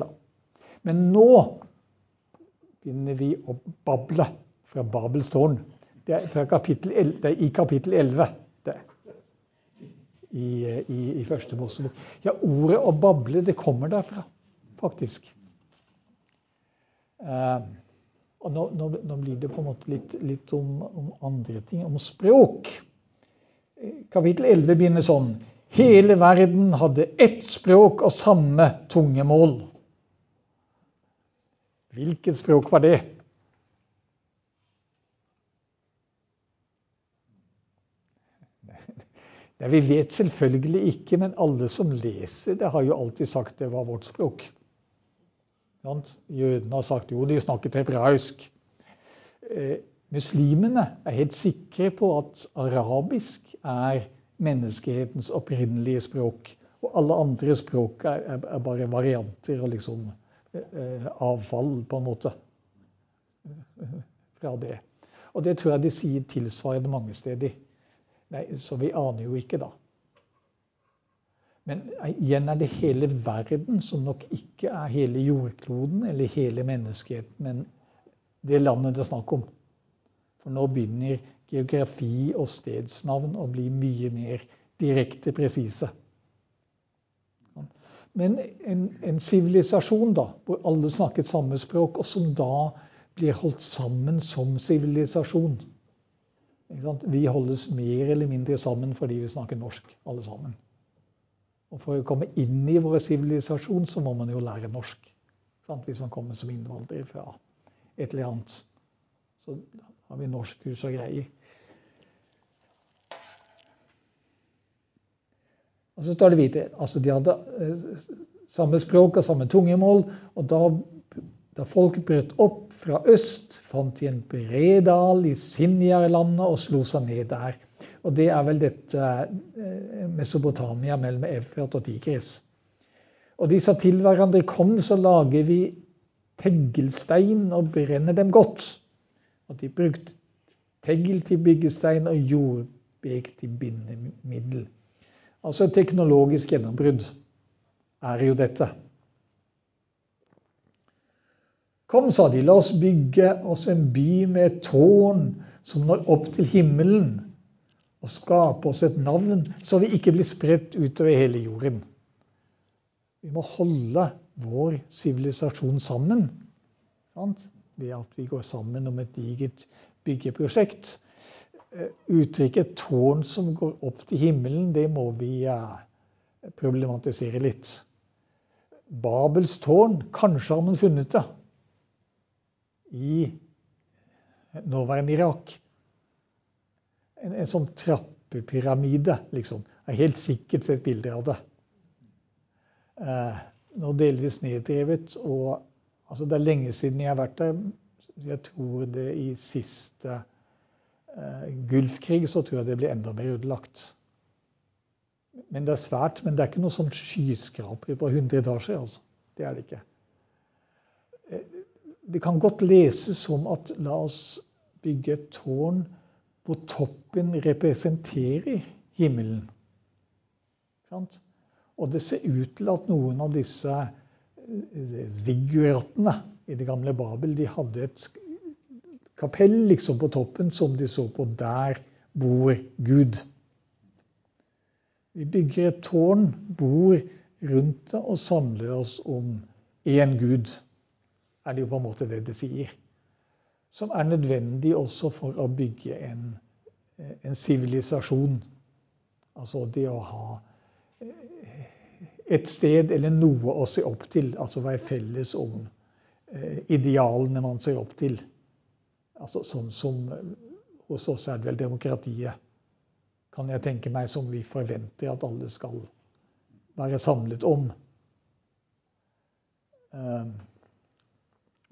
da. Men nå begynner vi å bable fra Babels tårn. Det er, fra kapittel 11, det er i kapittel 11 det, i, i, i første Mosebok. Ja, ordet å bable, det kommer derfra, faktisk. Eh, og nå, nå, nå, blir det på en måte litt, litt om, om, andre ting, om språk. Kapittel 11 begynner sånn. Hele verden hadde ett språk og samme tungemål. Hvilket språk var det? Det vi vet selvfølgelig ikke, men alle som leser det, har jo alltid sagt det var vårt språk. Jødene har sagt jo, de snakket hebraisk. Eh, muslimene er helt sikre på at arabisk er menneskehetens opprinnelige språk. Og alle andre språk er, bare varianter og liksom avfall, på en måte, fra det. Og det tror jeg de sier tilsvarende mange steder. Nei, så vi aner jo ikke, da. Men igjen er det hele verden, som nok ikke er hele jordkloden eller hele menneskeheten, men det landet det er snakk om. For nå begynner geografi og stedsnavn å bli mye mer direkte presise. Men en sivilisasjon hvor alle snakket samme språk, og som da blir holdt sammen som sivilisasjon. Vi holdes mer eller mindre sammen fordi vi snakker norsk, alle sammen. Og For å komme inn i vår sivilisasjon så må man jo lære norsk. Sant? Hvis man kommer som innvandrer fra et eller annet. Så har vi norskkurs og greier. Og så står det videre altså De hadde eh, samme språk og samme tungemål. Og da, da folk brøt opp fra øst, fant de en bred dal i Sinjar-landet og slo seg ned der. Og det er vel dette eh, Mesopotamia mellom Efrat og Tigris. Og de sa til hverandre kom, så lager vi teglstein og brenner dem godt. Og de brukte tegl til byggestein og jordbek til bindemiddel. Altså et teknologisk gjennombrudd er jo dette. Kom, sa de, la oss bygge oss en by med et tårn som når opp til himmelen og skape oss et navn, så vi ikke blir spredt utover hele jorden. Vi må holde vår sivilisasjon sammen sant? ved at vi går sammen om et digert byggeprosjekt. Eh, uttrykket 'tårn som går opp til himmelen', det må vi problematisere litt. Babels tårn, kanskje har man funnet det i nåværende Irak en, en sånn trappepyramide, liksom. Jeg har helt sikkert sett bilder av det. Eh, nå delvis neddrevet. og altså Det er lenge siden jeg har vært der. Jeg tror det i siste Gulfkrig så tror jeg det blir enda mer ødelagt. Men det er svært. Men det er ikke noe sånn skyskraper på 100 etasjer. altså. Det er det ikke. Eh, det kan godt leses som at la oss bygge et tårn hvor toppen representerer himmelen. Og det ser ut til at noen av disse eh, i det gamle Babel de hadde et kapell liksom på toppen som de så på. Der bor Gud. Vi bygger et tårn, bor rundt det og samler oss om én Gud. Er det jo på en måte det det sier som er nødvendig også for å bygge en sivilisasjon. Altså det å ha eh, et sted eller noe å se opp til. Altså være felles om eh, idealene man ser opp til. Altså Sånn som eh, hos oss er det vel demokratiet, kan jeg tenke meg, som vi forventer at alle skal være samlet om.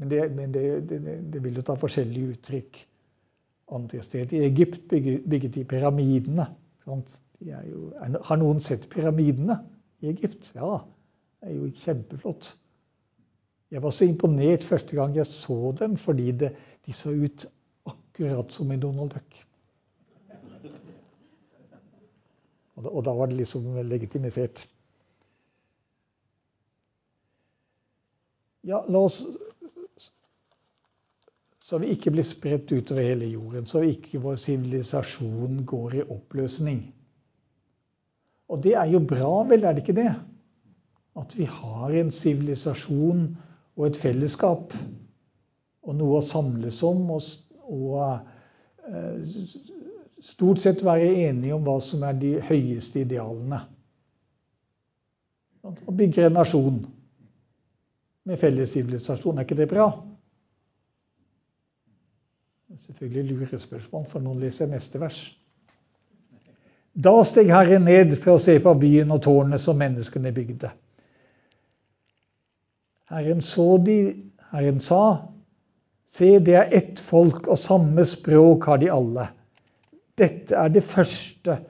Men, det, men det, det, det, vil jo ta forskjellige uttrykk andre steder. I Egypt bygget, bygget de pyramidene. De jo, har noen sett pyramidene i Egypt? Ja, det er jo kjempeflott. Jeg var så imponert første gang jeg så dem, fordi de så ut akkurat som i Donald Duck. Og da, og da var det liksom legitimisert. Ja, la oss Så vi ikke blir spredt utover hele jorden. Så ikke vår sivilisasjon går i oppløsning. Og det er jo bra, vel, er det ikke det? At vi har en sivilisasjon og et fellesskap. Og noe å samles om. Og, og eh, stort sett være enige om hva som er de høyeste idealene. Å bygge en nasjon med felles sivilisasjon. Er ikke det bra? Selvfølgelig lurespørsmål, for nå leser jeg neste vers. Da steg Herren ned for å se på byen og tårnet som menneskene bygde. Herren så de, Herren sa, se, det er ett folk, og samme språk har de alle. Dette er det første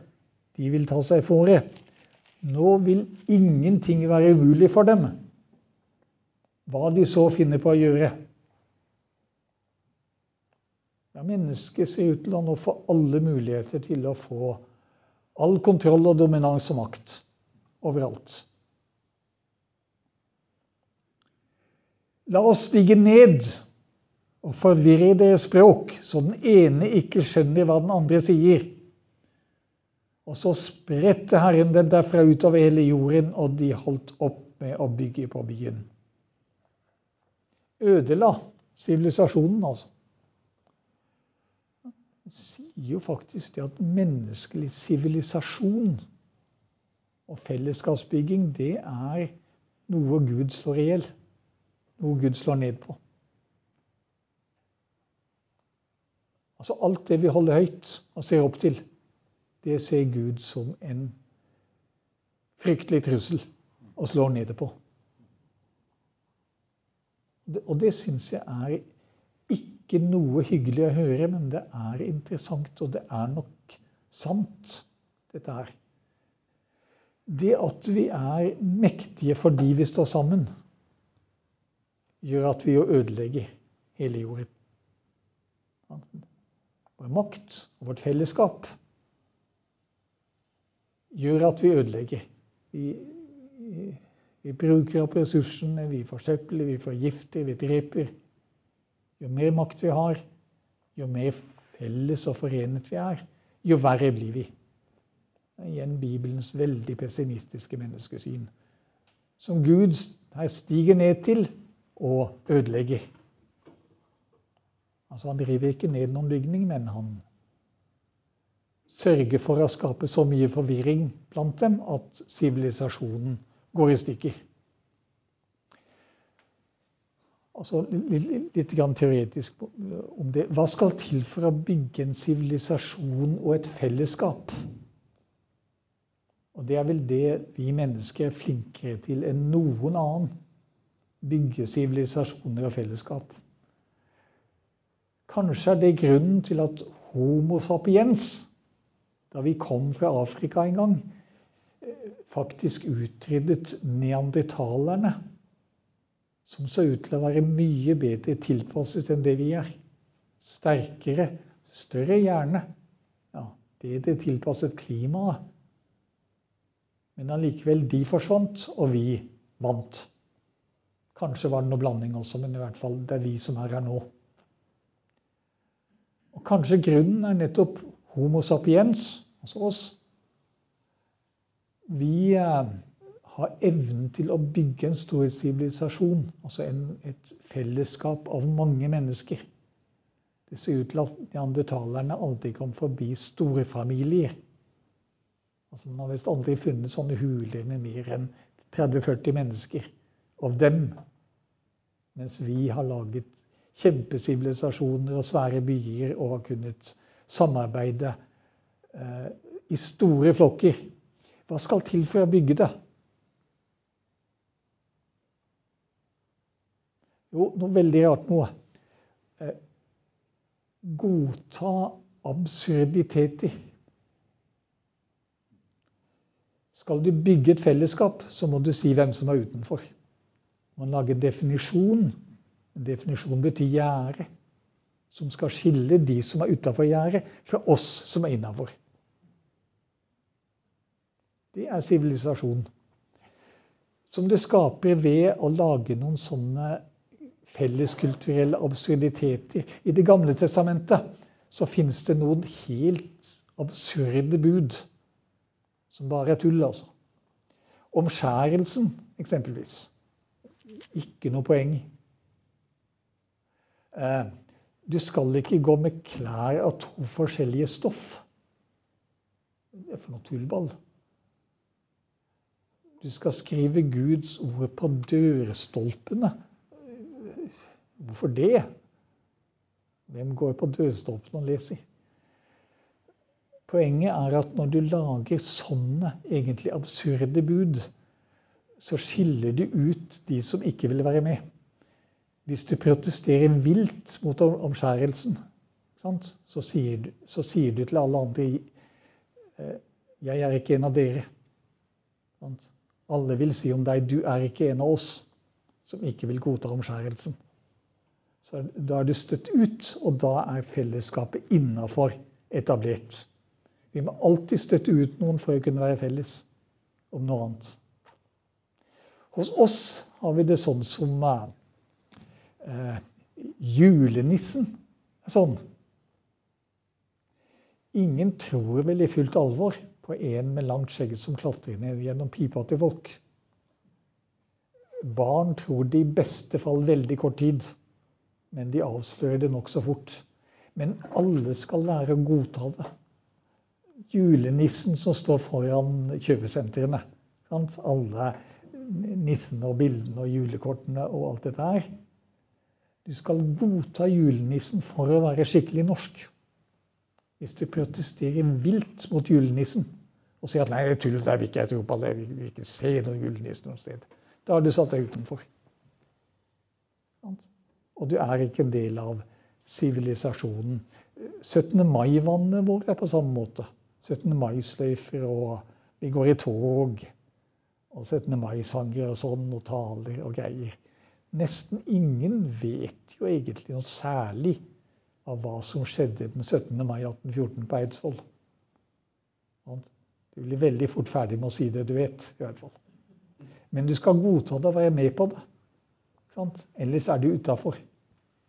de vil ta seg fore. Nå vil ingenting være umulig for dem hva de så finner på å gjøre. Ja, Mennesket ser ut til å nå få alle muligheter til å få all kontroll og dominans og makt overalt. La oss stige ned og forvirre deres språk, så den ene ikke skjønner hva den andre sier. Og så spredte Herren den derfra utover hele jorden, og de holdt opp med å bygge på byen ødela sivilisasjonen, altså. Det sier jo faktisk det at menneskelig sivilisasjon og fellesskapsbygging, det er noe Gud slår i hjel. Noe Gud slår ned på. Altså Alt det vi holder høyt og ser opp til, det ser Gud som en fryktelig trussel og slår ned på. Og det syns jeg er ikke noe hyggelig å høre, men det er interessant, og det er nok sant, dette her. Det at vi er mektige fordi vi står sammen, gjør at vi jo ødelegger hele jorden. Vår makt og vårt fellesskap gjør at vi ødelegger. Vi vi bruker opp ressursene, vi forsøpler, vi forgifter, vi dreper. Jo mer makt vi har, jo mer felles og forenet vi er, jo verre blir vi. Det er igjen Bibelens veldig pessimistiske menneskesyn. Som Gud her stiger ned til og ødelegger. Altså Han driver ikke ned noen bygning, men han sørger for å skape så mye forvirring blant dem at sivilisasjonen går i stykker. Altså litt, litt teoretisk om det. Hva skal til for å bygge en sivilisasjon og et fellesskap? Og Det er vel det vi mennesker er flinkere til enn noen annen. Bygge sivilisasjoner og fellesskap. Kanskje er det grunnen til at Homo sapiens, da vi kom fra Afrika en gang, faktisk utryddet neandertalerne, som så ut til å være mye bedre tilpasset enn det vi er. Sterkere, større hjerne. Ja, bedre tilpasset klimaet. Men allikevel, de forsvant, og vi vant. Kanskje var det noe blanding også, men i hvert fall det er vi som er her nå. Og Kanskje grunnen er nettopp Homo sapiens, altså oss, vi eh, har evnen til å bygge en stor sivilisasjon. Altså en, et fellesskap av mange mennesker. Det ser ut til at neandertalerne aldri kom forbi store familier. Altså Man har visst aldri funnet sånne huler med mer enn 30-40 mennesker av dem. Mens vi har laget kjempesivilisasjoner og svære byer og har kunnet samarbeide eh, i store flokker. Hva skal til for å bygge det? Jo, noe veldig rart noe. Eh, godta absurditeter. Skal du bygge et fellesskap, så må du si hvem som er utenfor. Man lager definisjon. Definisjon betyr gjerde. Som skal skille de som er utafor gjerdet, fra oss som er innafor. Det er sivilisasjon. som det skaper ved å lage noen sånne felleskulturelle absurditeter. I Det gamle testamentet så finnes det noen helt absurde bud som bare er tull, altså. Omskjærelsen, eksempelvis. Ikke noe poeng. Eh, du skal ikke gå med klær av to forskjellige stoff. Det er for noe tullball. Du skal skrive Guds ord på dørstolpene. Hvorfor det? Hvem går på dørstolpene og leser? Poenget er at når du lager sånne egentlig absurde bud, så skiller du ut de som ikke vil være med. Hvis du protesterer vilt mot omskjærelsen, så sier, du, så sier, du, til alle andre eh, 'Jeg er ikke en av dere'. Alle vil si om deg 'Du er ikke en av oss', som ikke vil godta omskjærelsen. Så Da er du støtt ut, og da er fellesskapet innafor etablert. Vi må alltid støtte ut noen for å kunne være felles om noe annet. Hos oss har vi det sånn som eh, julenissen er sånn. Ingen tror vel i fullt alvor på en med langt skjegg som klatrer ned gjennom pipa til folk. Barn tror det i beste fall veldig kort tid, men de avslører det nokså fort. Men alle skal lære å godta det julenissen som står foran kjøpesentrene. Alle nissene og bildene og julekortene og alt dette her. Du skal godta julenissen for å være skikkelig norsk. Hvis du protesterer vilt mot julenissen og sier at nei, det er tull, det vil ikke jeg tro på, det vil ikke se noen julenisse noe sted, da har du satt deg utenfor. Og du er ikke en del av sivilisasjonen. 17. mai-vannet vårt er på samme måte. 17. mai-sløyfer, og vi går i tog. Og 17. mai-sanger og sånn, og taler og greier. Nesten ingen vet jo egentlig noe særlig av hva som skjedde den 17. mai 1814 på Eidsvoll. Du blir veldig fort ferdig med å si det du vet. i hvert fall. Men du skal godta det og være med på det. Ellers er du utafor.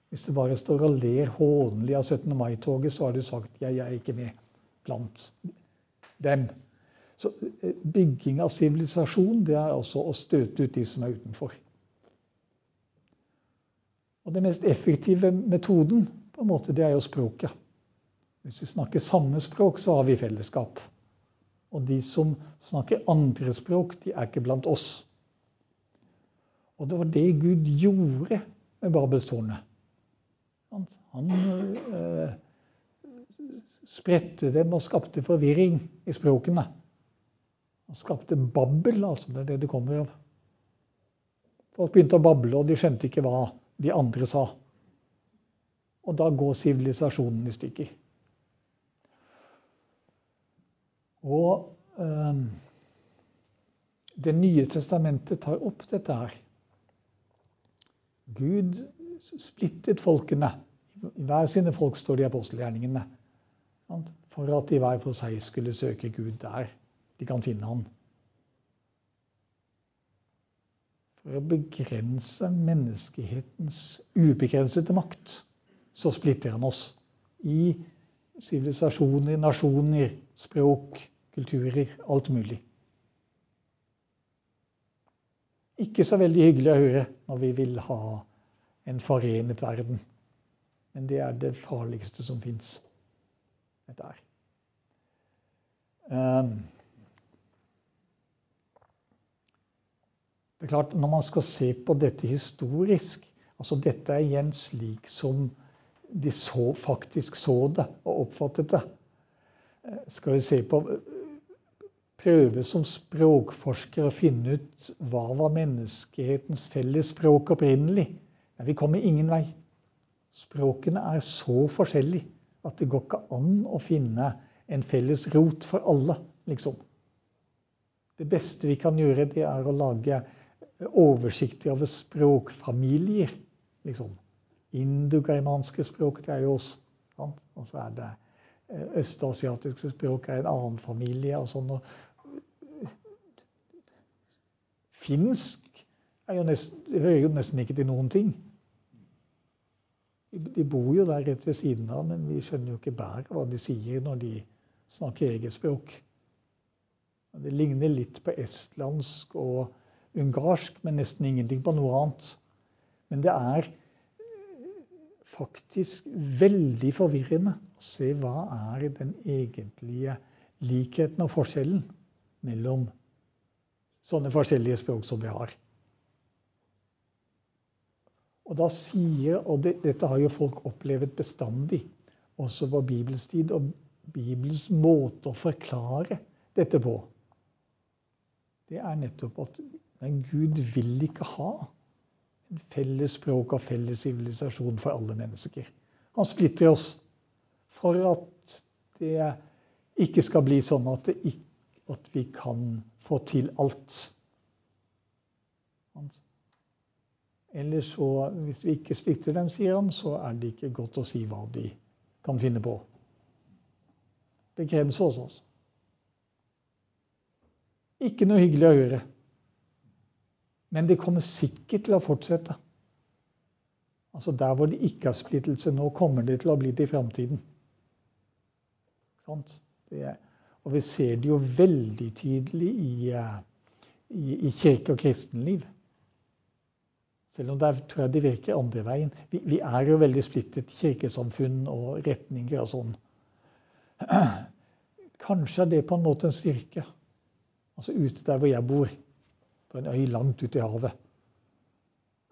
Hvis du bare står og ler hånlig av 17. mai-toget, så har du sagt 'jeg er ikke med' blant dem. Så eh, bygging av sivilisasjon det er også å støte ut de som er utenfor. Og Den mest effektive metoden på en måte, det er jo språket. Hvis vi snakker samme språk, så har vi fellesskap. Og de som snakker andre språk, de er ikke blant oss. Og det var det Gud gjorde med Babelstårnet. Han eh, spredte dem og skapte forvirring i språkene. Han skapte babbel, altså. Det er det det kommer av. Folk begynte å bable, og de skjønte ikke hva de andre sa. Og da går sivilisasjonen i stykker. Og øh, Det nye testamentet tar opp dette her. Gud splittet folkene. I hver sine folk står de apostelgjerningene. For at de hver for seg skulle søke Gud der de kan finne han. For å begrense menneskehetens ubegrensede makt, så splitter han oss i sivilisasjoner, nasjoner, språk, kulturer, alt mulig. Ikke så veldig hyggelig å høre når vi vil ha en forenet verden. Men det er det farligste som fins dette er. Ehm, det er klart, Når man skal se på dette historisk altså Dette er igjen slik som de så, faktisk så det og oppfattet det. Eh, skal vi se på prøve som språkforsker å finne ut hva var menneskehetens felles språk opprinnelig? Ja, vi kommer ingen vei. Språkene er så forskjellige at det går ikke an å finne en felles rot for alle, liksom. Det beste vi kan gjøre, det er å lage oversikter over språkfamilier. liksom. Indogermanske språk det er jo oss. Og så er det eh, østasiatiske språk er en annen familie. og sånn. Finsk jo nesten, hører jo nesten ikke til noen ting. De bor jo der rett ved siden av, men vi skjønner jo ikke bæret hva de sier når de snakker eget språk. Det ligner litt på estlandsk og ungarsk, men nesten ingenting på noe annet. Men det er faktisk veldig forvirrende å se hva er den egentlige likheten og forskjellen mellom sånne forskjellige språk som vi har. Og da sier, og det, Dette har jo folk opplevd bestandig, også på Bibels tid. Og Bibels måte å forklare dette på, det er nettopp at nei, Gud vil ikke ha en felles språk og felles sivilisasjon for alle mennesker. Han splitter oss for at det ikke skal bli sånn at, det, at vi kan få til alt. Eller så, hvis vi ikke splitter dem, sier han, så er det ikke godt å si hva de kan finne på. Begrense oss, altså. Ikke noe hyggelig å høre. Men det kommer sikkert til å fortsette. Altså Der hvor det ikke er splittelse nå, kommer det til å bli det i framtiden. Og vi ser det jo veldig tydelig i, eh, i, i kirke- og kristenliv. Selv om der tror jeg det virker andre veien. Vi, vi er jo veldig splittet kirkesamfunn og retninger og sånn. Kanskje er det på en måte en styrke. Altså ute der hvor jeg bor, på en øy langt ute i havet.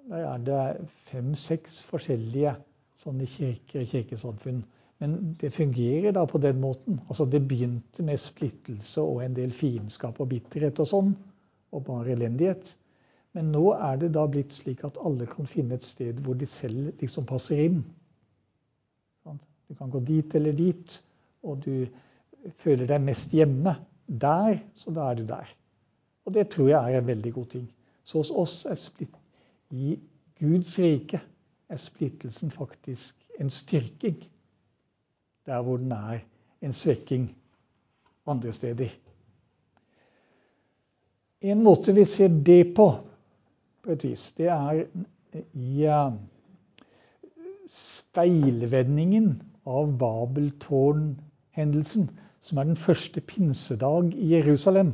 Der er det fem-seks forskjellige sånne kirker kirkesamfunn. Men det fungerer da på den måten. Altså Det begynte med splittelse og en del fiendskap og bitterhet og sånn. Og bare elendighet. Men nå er det da blitt slik at alle kan finne et sted hvor de selv liksom passer inn. Du kan gå dit eller dit, og du føler deg mest hjemme der, så da er du der. Og det tror jeg er en veldig god ting. Så hos oss er splitt, i Guds rike er splittelsen faktisk en styrking. Der hvor den er en svekking andre steder. En måte vi ser det på, på et vis. Det er i speilvendingen av Babeltårn-hendelsen, som er den første pinsedag i Jerusalem,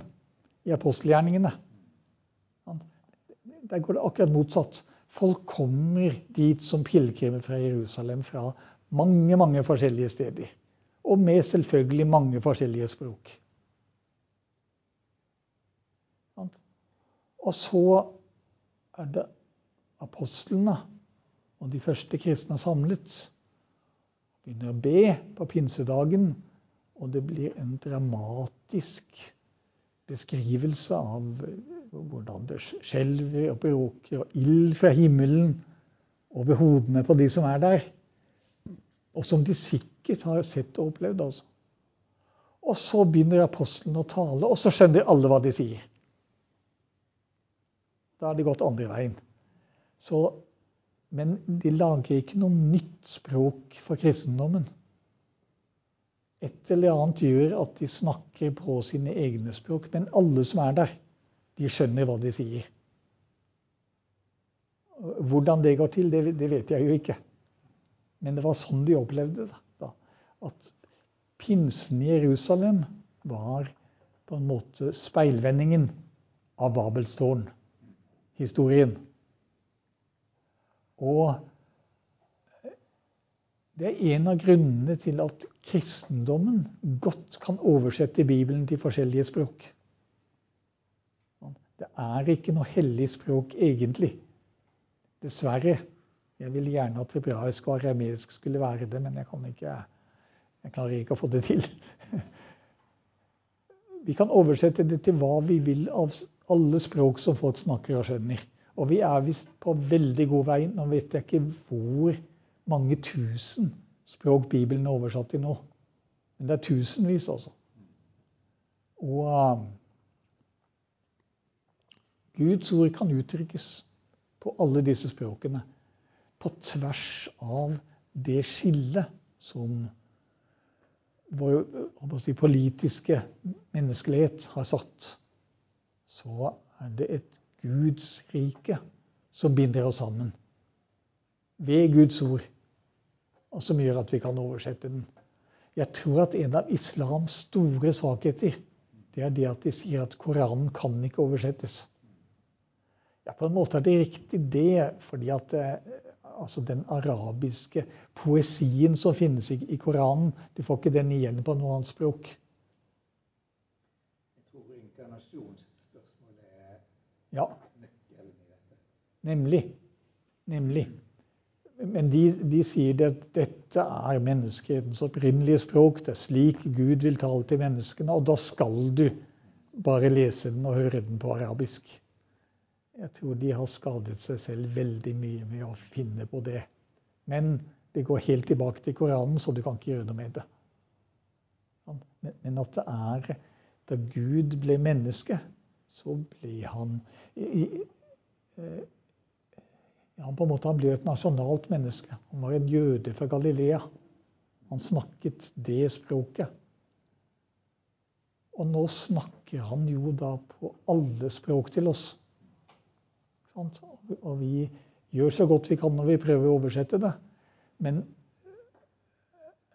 i apostelgjerningene. Der går det akkurat motsatt. Folk kommer dit som pilegrimer fra Jerusalem fra mange, mange forskjellige steder. Og med selvfølgelig mange forskjellige språk. Og så er det apostlene og de første kristne samlet. Begynner å be på pinsedagen, og det blir en dramatisk beskrivelse av hvordan det skjelver og bråker, og ild fra himmelen over hodene på de som er der. Og som de sikkert har sett og opplevd. altså. Og så begynner apostlene å tale, og så skjønner alle hva de sier. Da har de gått andre veien. Så, men de lager ikke noe nytt språk for kristendommen. Et eller annet gjør at de snakker på sine egne språk. Men alle som er der, de skjønner hva de sier. Hvordan det går til, det, vet jeg jo ikke. Men det var sånn de opplevde det. At pinsen i Jerusalem var på en måte speilvendingen av Babelstårn-historien. Og det er en av grunnene til at kristendommen godt kan oversette Bibelen til forskjellige språk. Det er ikke noe hellig språk egentlig. Dessverre. Jeg ville gjerne at hebraisk og arameisk skulle være det, men jeg, ikke, jeg klarer ikke å få det til. Vi kan oversette det til hva vi vil av alle språk som folk snakker og skjønner. Og vi er visst på veldig god vei. Nå vet jeg ikke hvor mange tusen språk Bibelen er oversatt til nå. Men det er tusenvis, altså. Og uh, Guds ord kan uttrykkes på alle disse språkene. På tvers av det skillet som vår si, politiske menneskelighet har satt så er det et Guds rike som binder oss sammen. Ved Guds ord. Og som gjør at vi kan oversette den. Jeg tror at en av islams store svakheter det er det at de sier at Koranen kan ikke oversettes. Ja, På en måte er det riktig det, fordi at eh, altså den arabiske poesien som finnes i, i Koranen, du får ikke den igjen på noe annet språk. Jeg tror inkarnasjonsspørsmålet er Ja, nøkkelen i dette. nemlig. Nemlig. Men de, de sier at dette er menneskehetens opprinnelige språk. Det er slik Gud vil tale til menneskene. Og da skal du bare lese den og høre den på arabisk. Jeg tror de har skadet seg selv veldig mye med å finne på det. Men det går helt tilbake til Koranen, så du kan ikke gjøre noe med det. Men at det er da Gud ble menneske, så ble han i, i, han på en måte ble et nasjonalt menneske. Han var en jøde fra Galilea. Han snakket det språket. Og nå snakker han jo da på alle språk til oss. Og vi gjør så godt vi kan når vi prøver å oversette det. Men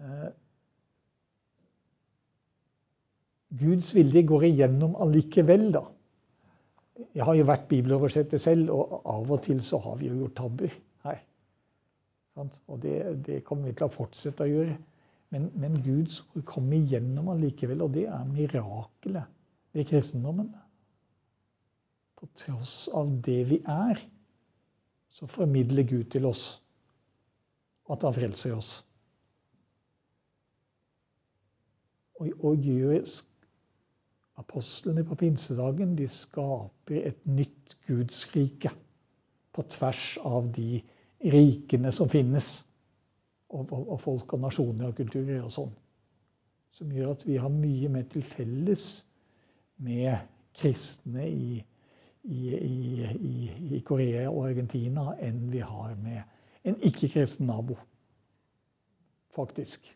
eh, Guds vilje går igjennom allikevel, da. Jeg har jo vært bibeloversetter selv, og av og til så har vi jo gjort tabber her. Og det, det, kommer vi til å fortsette å gjøre. Men, men Guds ord kommer igjennom allikevel, og det er mirakelet ved kristendommen. På tross av det vi er, så formidler Gud til oss at han frelser oss. Og, og gjør Apostlene på pinsedagen de skaper et nytt gudsrike på tvers av de rikene som finnes. Og, og, og folk og nasjoner og kulturer og sånn. Som gjør at vi har mye mer til felles med kristne i, i, i, i Korea og Argentina enn vi har med en ikke-kristen nabo. Faktisk.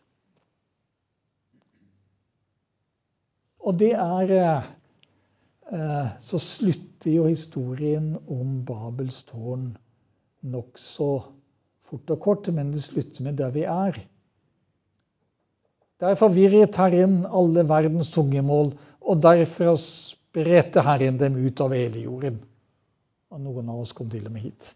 Og det er eh, Så slutter jo historien om Babels tårn nokså fort og kort, men det slutter med der vi er. Derfor virret Herren alle verdens tungemål, og derfor spredte Herren dem ut av hele jorden. Og noen av oss kom til og med hit.